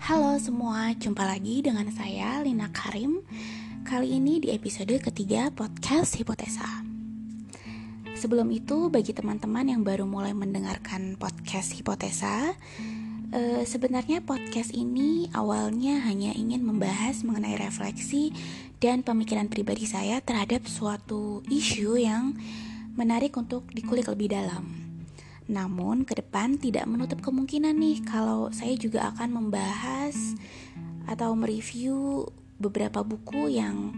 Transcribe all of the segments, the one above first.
Halo semua, jumpa lagi dengan saya Lina Karim. Kali ini di episode ketiga podcast Hipotesa. Sebelum itu, bagi teman-teman yang baru mulai mendengarkan podcast Hipotesa, eh, sebenarnya podcast ini awalnya hanya ingin membahas mengenai refleksi dan pemikiran pribadi saya terhadap suatu isu yang menarik untuk dikulik lebih dalam. Namun, ke depan tidak menutup kemungkinan nih kalau saya juga akan membahas atau mereview beberapa buku yang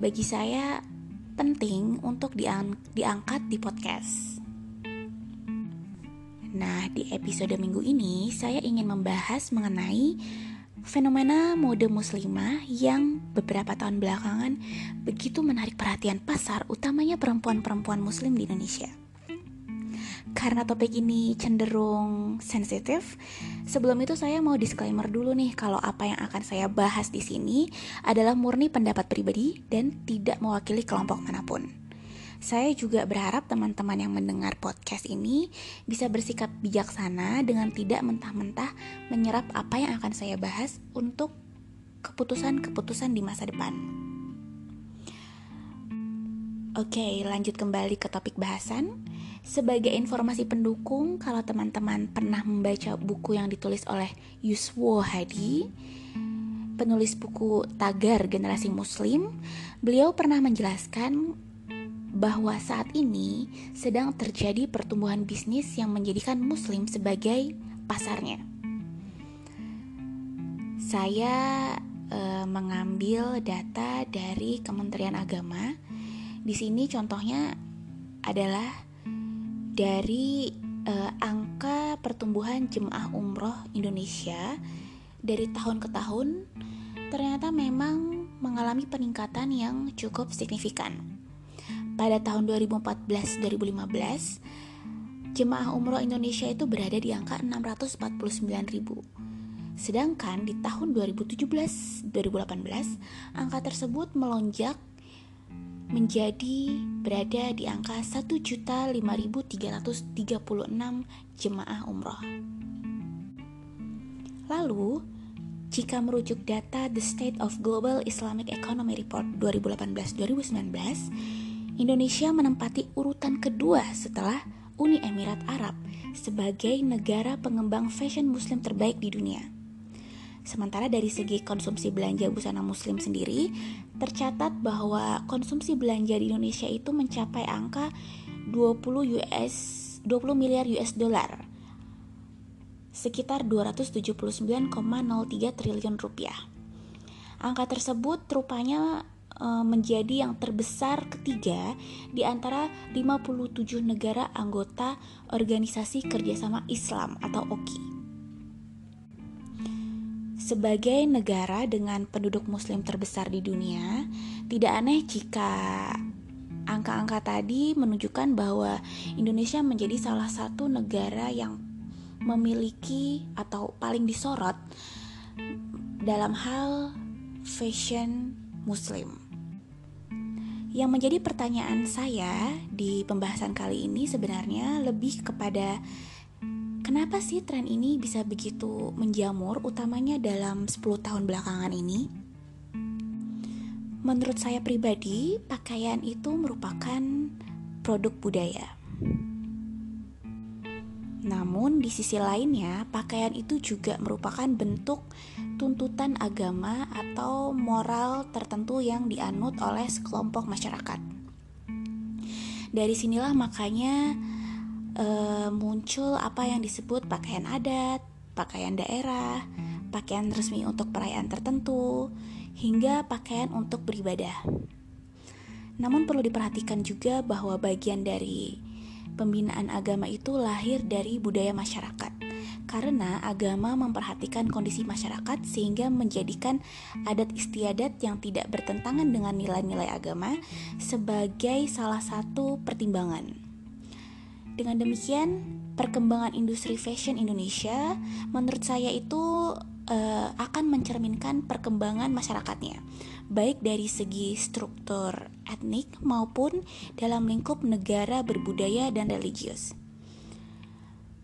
bagi saya penting untuk diang diangkat di podcast. Nah, di episode minggu ini saya ingin membahas mengenai fenomena mode muslimah yang beberapa tahun belakangan begitu menarik perhatian pasar, utamanya perempuan-perempuan muslim di Indonesia karena topik ini cenderung sensitif, sebelum itu saya mau disclaimer dulu nih kalau apa yang akan saya bahas di sini adalah murni pendapat pribadi dan tidak mewakili kelompok mana pun. Saya juga berharap teman-teman yang mendengar podcast ini bisa bersikap bijaksana dengan tidak mentah-mentah menyerap apa yang akan saya bahas untuk keputusan-keputusan di masa depan. Oke, lanjut kembali ke topik bahasan. Sebagai informasi pendukung, kalau teman-teman pernah membaca buku yang ditulis oleh Yuswo Hadi, penulis buku Tagar Generasi Muslim, beliau pernah menjelaskan bahwa saat ini sedang terjadi pertumbuhan bisnis yang menjadikan Muslim sebagai pasarnya. Saya e, mengambil data dari Kementerian Agama. Di sini contohnya adalah dari uh, angka pertumbuhan jemaah umroh Indonesia dari tahun ke tahun ternyata memang mengalami peningkatan yang cukup signifikan. Pada tahun 2014-2015, jemaah umroh Indonesia itu berada di angka 649 ribu. Sedangkan di tahun 2017-2018, angka tersebut melonjak menjadi berada di angka 1.5336 jemaah umroh. Lalu, jika merujuk data The State of Global Islamic Economy Report 2018-2019, Indonesia menempati urutan kedua setelah Uni Emirat Arab sebagai negara pengembang fashion muslim terbaik di dunia. Sementara dari segi konsumsi belanja busana muslim sendiri, tercatat bahwa konsumsi belanja di Indonesia itu mencapai angka 20 US 20 miliar US dollar. Sekitar 279,03 triliun rupiah. Angka tersebut rupanya e, menjadi yang terbesar ketiga di antara 57 negara anggota Organisasi Kerjasama Islam atau OKI. Sebagai negara dengan penduduk muslim terbesar di dunia, tidak aneh jika angka-angka tadi menunjukkan bahwa Indonesia menjadi salah satu negara yang memiliki atau paling disorot dalam hal fashion muslim. Yang menjadi pertanyaan saya di pembahasan kali ini sebenarnya lebih kepada Kenapa sih tren ini bisa begitu menjamur utamanya dalam 10 tahun belakangan ini? Menurut saya pribadi, pakaian itu merupakan produk budaya. Namun di sisi lainnya, pakaian itu juga merupakan bentuk tuntutan agama atau moral tertentu yang dianut oleh sekelompok masyarakat. Dari sinilah makanya uh, muncul apa yang disebut pakaian adat, pakaian daerah, pakaian resmi untuk perayaan tertentu, hingga pakaian untuk beribadah. Namun perlu diperhatikan juga bahwa bagian dari pembinaan agama itu lahir dari budaya masyarakat. Karena agama memperhatikan kondisi masyarakat sehingga menjadikan adat istiadat yang tidak bertentangan dengan nilai-nilai agama sebagai salah satu pertimbangan. Dengan demikian, perkembangan industri fashion Indonesia menurut saya itu uh, akan mencerminkan perkembangan masyarakatnya, baik dari segi struktur etnik maupun dalam lingkup negara berbudaya dan religius.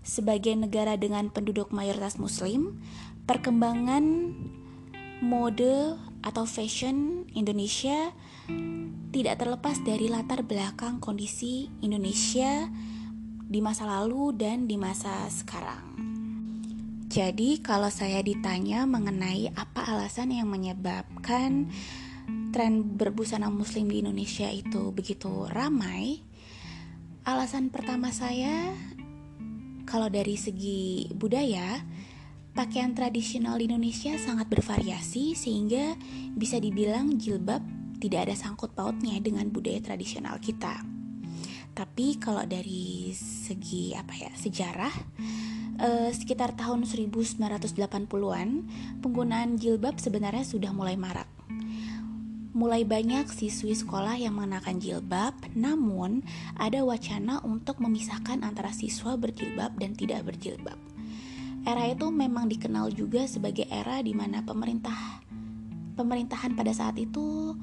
Sebagai negara dengan penduduk mayoritas muslim, perkembangan mode atau fashion Indonesia tidak terlepas dari latar belakang kondisi Indonesia di masa lalu dan di masa sekarang. Jadi, kalau saya ditanya mengenai apa alasan yang menyebabkan tren berbusana Muslim di Indonesia itu begitu ramai, alasan pertama saya, kalau dari segi budaya, pakaian tradisional di Indonesia sangat bervariasi, sehingga bisa dibilang jilbab tidak ada sangkut pautnya dengan budaya tradisional kita. Tapi kalau dari segi apa ya sejarah, uh, sekitar tahun 1980-an, penggunaan jilbab sebenarnya sudah mulai marak. Mulai banyak siswi sekolah yang mengenakan jilbab, namun ada wacana untuk memisahkan antara siswa berjilbab dan tidak berjilbab. Era itu memang dikenal juga sebagai era di mana pemerintah pemerintahan pada saat itu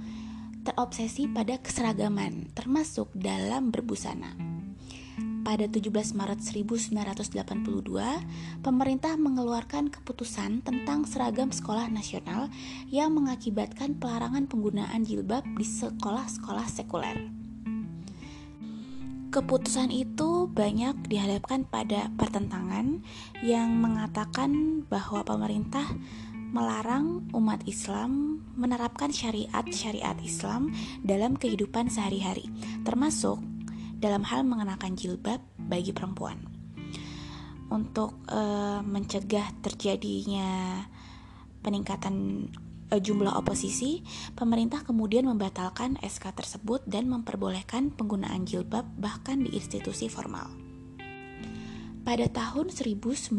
terobsesi pada keseragaman, termasuk dalam berbusana pada 17 Maret 1982, pemerintah mengeluarkan keputusan tentang seragam sekolah nasional yang mengakibatkan pelarangan penggunaan jilbab di sekolah-sekolah sekuler. Keputusan itu banyak dihadapkan pada pertentangan yang mengatakan bahwa pemerintah melarang umat Islam menerapkan syariat-syariat Islam dalam kehidupan sehari-hari, termasuk dalam hal mengenakan jilbab bagi perempuan. Untuk uh, mencegah terjadinya peningkatan uh, jumlah oposisi, pemerintah kemudian membatalkan SK tersebut dan memperbolehkan penggunaan jilbab bahkan di institusi formal. Pada tahun 1990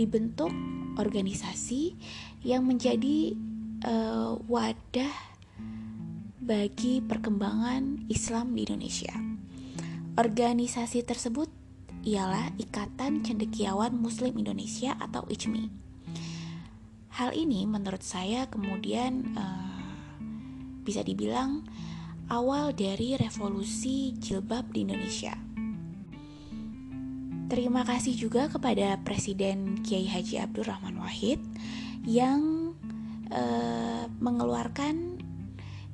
dibentuk organisasi yang menjadi uh, wadah bagi perkembangan Islam di Indonesia. Organisasi tersebut ialah Ikatan Cendekiawan Muslim Indonesia atau ICMI. Hal ini menurut saya kemudian uh, bisa dibilang awal dari revolusi jilbab di Indonesia. Terima kasih juga kepada Presiden Kiai Haji Abdurrahman Wahid yang uh, mengeluarkan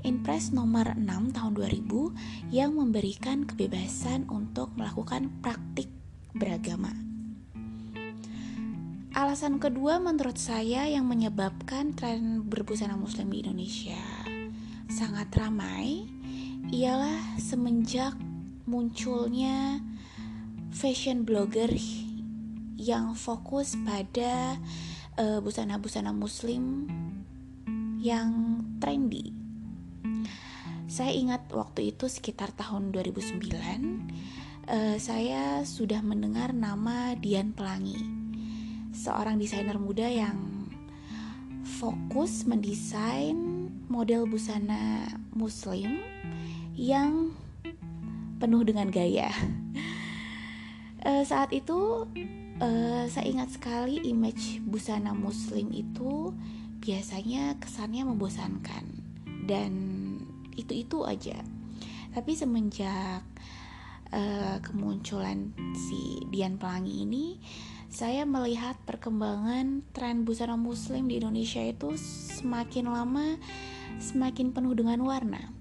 Inpres nomor 6 tahun 2000 yang memberikan kebebasan untuk melakukan praktik beragama. Alasan kedua menurut saya yang menyebabkan tren berbusana muslim di Indonesia sangat ramai ialah semenjak munculnya fashion blogger yang fokus pada eh, busana-busana uh, muslim yang trendy saya ingat waktu itu sekitar tahun 2009 uh, eh, saya sudah mendengar nama Dian Pelangi, seorang desainer muda yang fokus mendesain model busana muslim yang penuh dengan gaya. Uh, saat itu uh, saya ingat sekali image busana muslim itu biasanya kesannya membosankan. Dan itu-itu aja. Tapi semenjak uh, kemunculan si Dian Pelangi ini saya melihat perkembangan tren busana muslim di Indonesia itu semakin lama semakin penuh dengan warna.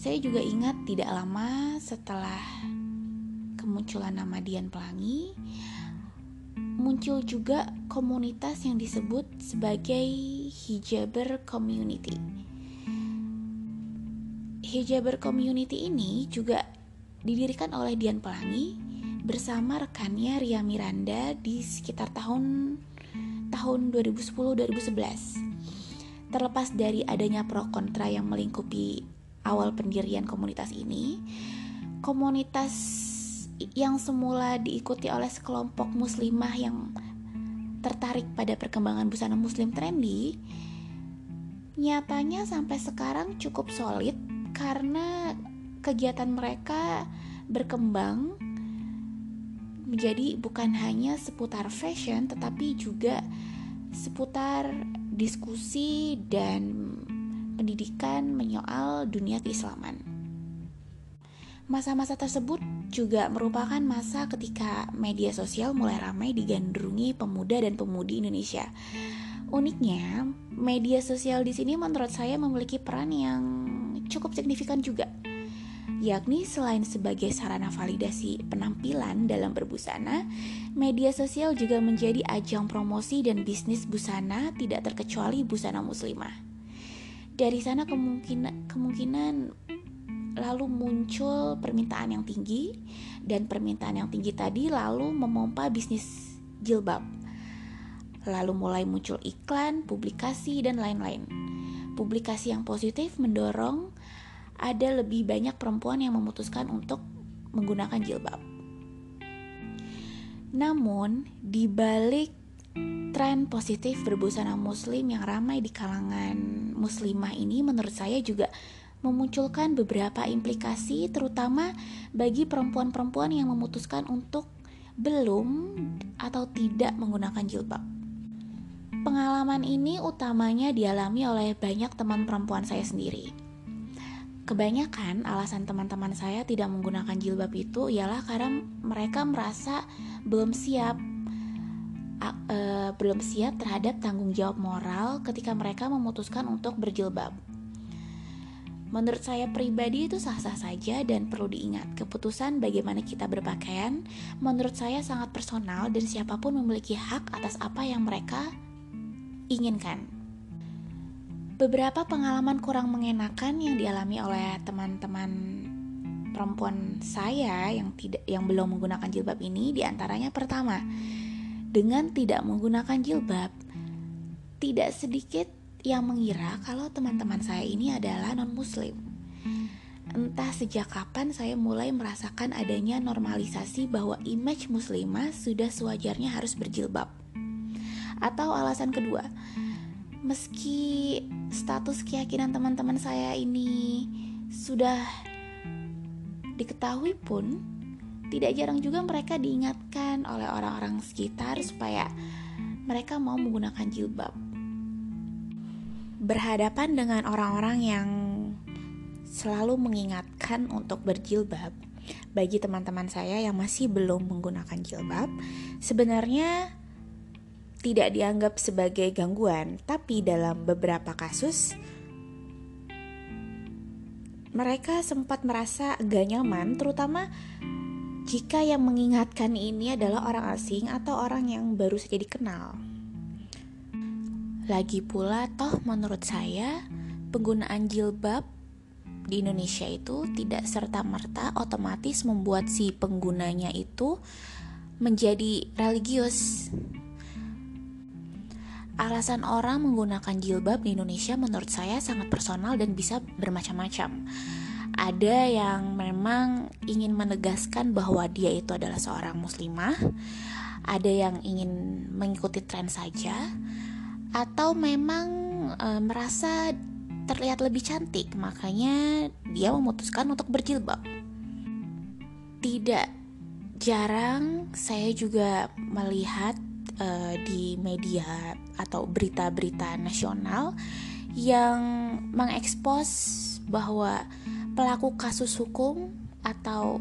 Saya juga ingat tidak lama setelah kemunculan nama Dian Pelangi muncul juga komunitas yang disebut sebagai hijaber community Hijaber Community ini juga didirikan oleh Dian Pelangi bersama rekannya Ria Miranda di sekitar tahun tahun 2010-2011. Terlepas dari adanya pro kontra yang melingkupi awal pendirian komunitas ini, komunitas yang semula diikuti oleh sekelompok muslimah yang tertarik pada perkembangan busana muslim trendy, nyatanya sampai sekarang cukup solid karena kegiatan mereka berkembang menjadi bukan hanya seputar fashion tetapi juga seputar diskusi dan pendidikan menyoal dunia keislaman. Masa-masa tersebut juga merupakan masa ketika media sosial mulai ramai digandrungi pemuda dan pemudi Indonesia. Uniknya, media sosial di sini menurut saya memiliki peran yang cukup signifikan juga yakni selain sebagai sarana validasi penampilan dalam berbusana, media sosial juga menjadi ajang promosi dan bisnis busana tidak terkecuali busana muslimah. Dari sana kemungkinan kemungkinan lalu muncul permintaan yang tinggi dan permintaan yang tinggi tadi lalu memompa bisnis jilbab. Lalu mulai muncul iklan, publikasi dan lain-lain. Publikasi yang positif mendorong ada lebih banyak perempuan yang memutuskan untuk menggunakan jilbab. Namun, di balik tren positif berbusana muslim yang ramai di kalangan muslimah ini menurut saya juga memunculkan beberapa implikasi terutama bagi perempuan-perempuan yang memutuskan untuk belum atau tidak menggunakan jilbab. Pengalaman ini utamanya dialami oleh banyak teman perempuan saya sendiri. Kebanyakan alasan teman-teman saya tidak menggunakan jilbab itu ialah karena mereka merasa belum siap uh, belum siap terhadap tanggung jawab moral ketika mereka memutuskan untuk berjilbab. Menurut saya pribadi itu sah-sah saja dan perlu diingat, keputusan bagaimana kita berpakaian menurut saya sangat personal dan siapa pun memiliki hak atas apa yang mereka inginkan. Beberapa pengalaman kurang mengenakan yang dialami oleh teman-teman perempuan saya yang tidak yang belum menggunakan jilbab ini di antaranya pertama dengan tidak menggunakan jilbab tidak sedikit yang mengira kalau teman-teman saya ini adalah non muslim entah sejak kapan saya mulai merasakan adanya normalisasi bahwa image muslimah sudah sewajarnya harus berjilbab. Atau alasan kedua meski status keyakinan teman-teman saya ini sudah diketahui pun tidak jarang juga mereka diingatkan oleh orang-orang sekitar supaya mereka mau menggunakan jilbab. Berhadapan dengan orang-orang yang selalu mengingatkan untuk berjilbab, bagi teman-teman saya yang masih belum menggunakan jilbab, sebenarnya tidak dianggap sebagai gangguan, tapi dalam beberapa kasus mereka sempat merasa agak nyaman, terutama jika yang mengingatkan ini adalah orang asing atau orang yang baru saja dikenal. Lagi pula, toh, menurut saya, penggunaan jilbab di Indonesia itu tidak serta-merta otomatis membuat si penggunanya itu menjadi religius Alasan orang menggunakan jilbab di Indonesia menurut saya sangat personal dan bisa bermacam-macam. Ada yang memang ingin menegaskan bahwa dia itu adalah seorang muslimah, ada yang ingin mengikuti tren saja, atau memang e, merasa terlihat lebih cantik, makanya dia memutuskan untuk berjilbab. Tidak jarang saya juga melihat uh, di media atau berita-berita nasional yang mengekspos bahwa pelaku kasus hukum atau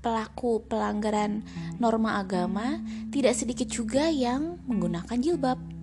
pelaku pelanggaran norma agama tidak sedikit juga yang menggunakan jilbab.